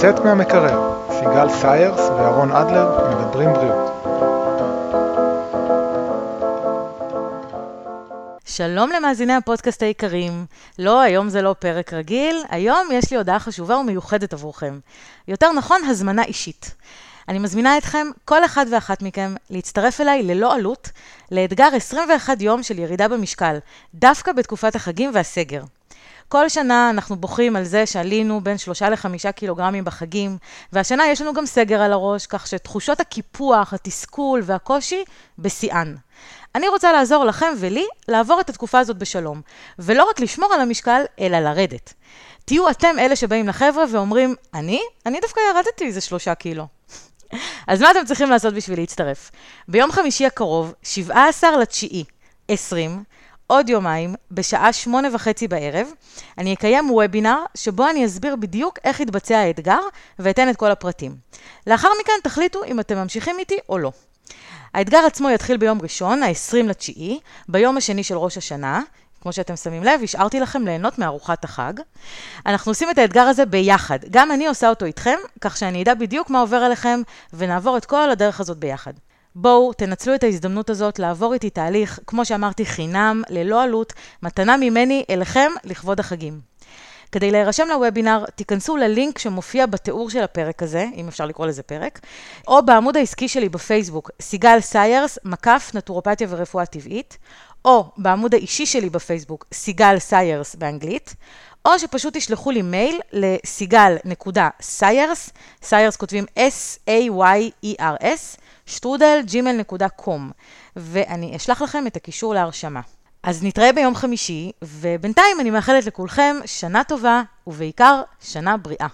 לצאת מהמקרר, סיגל סיירס ואהרון אדלר מדברים בריאות. שלום למאזיני הפודקאסט היקרים. לא, היום זה לא פרק רגיל, היום יש לי הודעה חשובה ומיוחדת עבורכם. יותר נכון, הזמנה אישית. אני מזמינה אתכם, כל אחד ואחת מכם, להצטרף אליי ללא עלות, לאתגר 21 יום של ירידה במשקל, דווקא בתקופת החגים והסגר. כל שנה אנחנו בוכים על זה שעלינו בין שלושה לחמישה קילוגרמים בחגים, והשנה יש לנו גם סגר על הראש, כך שתחושות הקיפוח, התסכול והקושי בשיאן. אני רוצה לעזור לכם ולי לעבור את התקופה הזאת בשלום, ולא רק לשמור על המשקל, אלא לרדת. תהיו אתם אלה שבאים לחבר'ה ואומרים, אני? אני דווקא ירדתי איזה שלושה קילו. אז מה אתם צריכים לעשות בשביל להצטרף? ביום חמישי הקרוב, 17 לתשיעי, 20, עוד יומיים, בשעה שמונה וחצי בערב, אני אקיים וובינר שבו אני אסביר בדיוק איך יתבצע האתגר ואתן את כל הפרטים. לאחר מכן תחליטו אם אתם ממשיכים איתי או לא. האתגר עצמו יתחיל ביום ראשון, ה-20 לתשיעי, ביום השני של ראש השנה. כמו שאתם שמים לב, השארתי לכם ליהנות מארוחת החג. אנחנו עושים את האתגר הזה ביחד. גם אני עושה אותו איתכם, כך שאני אדע בדיוק מה עובר עליכם, ונעבור את כל הדרך הזאת ביחד. בואו, תנצלו את ההזדמנות הזאת לעבור איתי תהליך, כמו שאמרתי, חינם, ללא עלות, מתנה ממני אליכם לכבוד החגים. כדי להירשם לוובינר, תיכנסו ללינק שמופיע בתיאור של הפרק הזה, אם אפשר לקרוא לזה פרק, או בעמוד העסקי שלי בפייסבוק, סיגל סיירס, מקף נטורופתיה ורפואה טבעית, או בעמוד האישי שלי בפייסבוק, סיגל סיירס באנגלית, או שפשוט תשלחו לי מייל לסיגל.סיירס, סיירס כותבים S-A-Y-E-R-S, שטרודל gmail.com, ואני אשלח לכם את הקישור להרשמה. אז נתראה ביום חמישי, ובינתיים אני מאחלת לכולכם שנה טובה, ובעיקר שנה בריאה.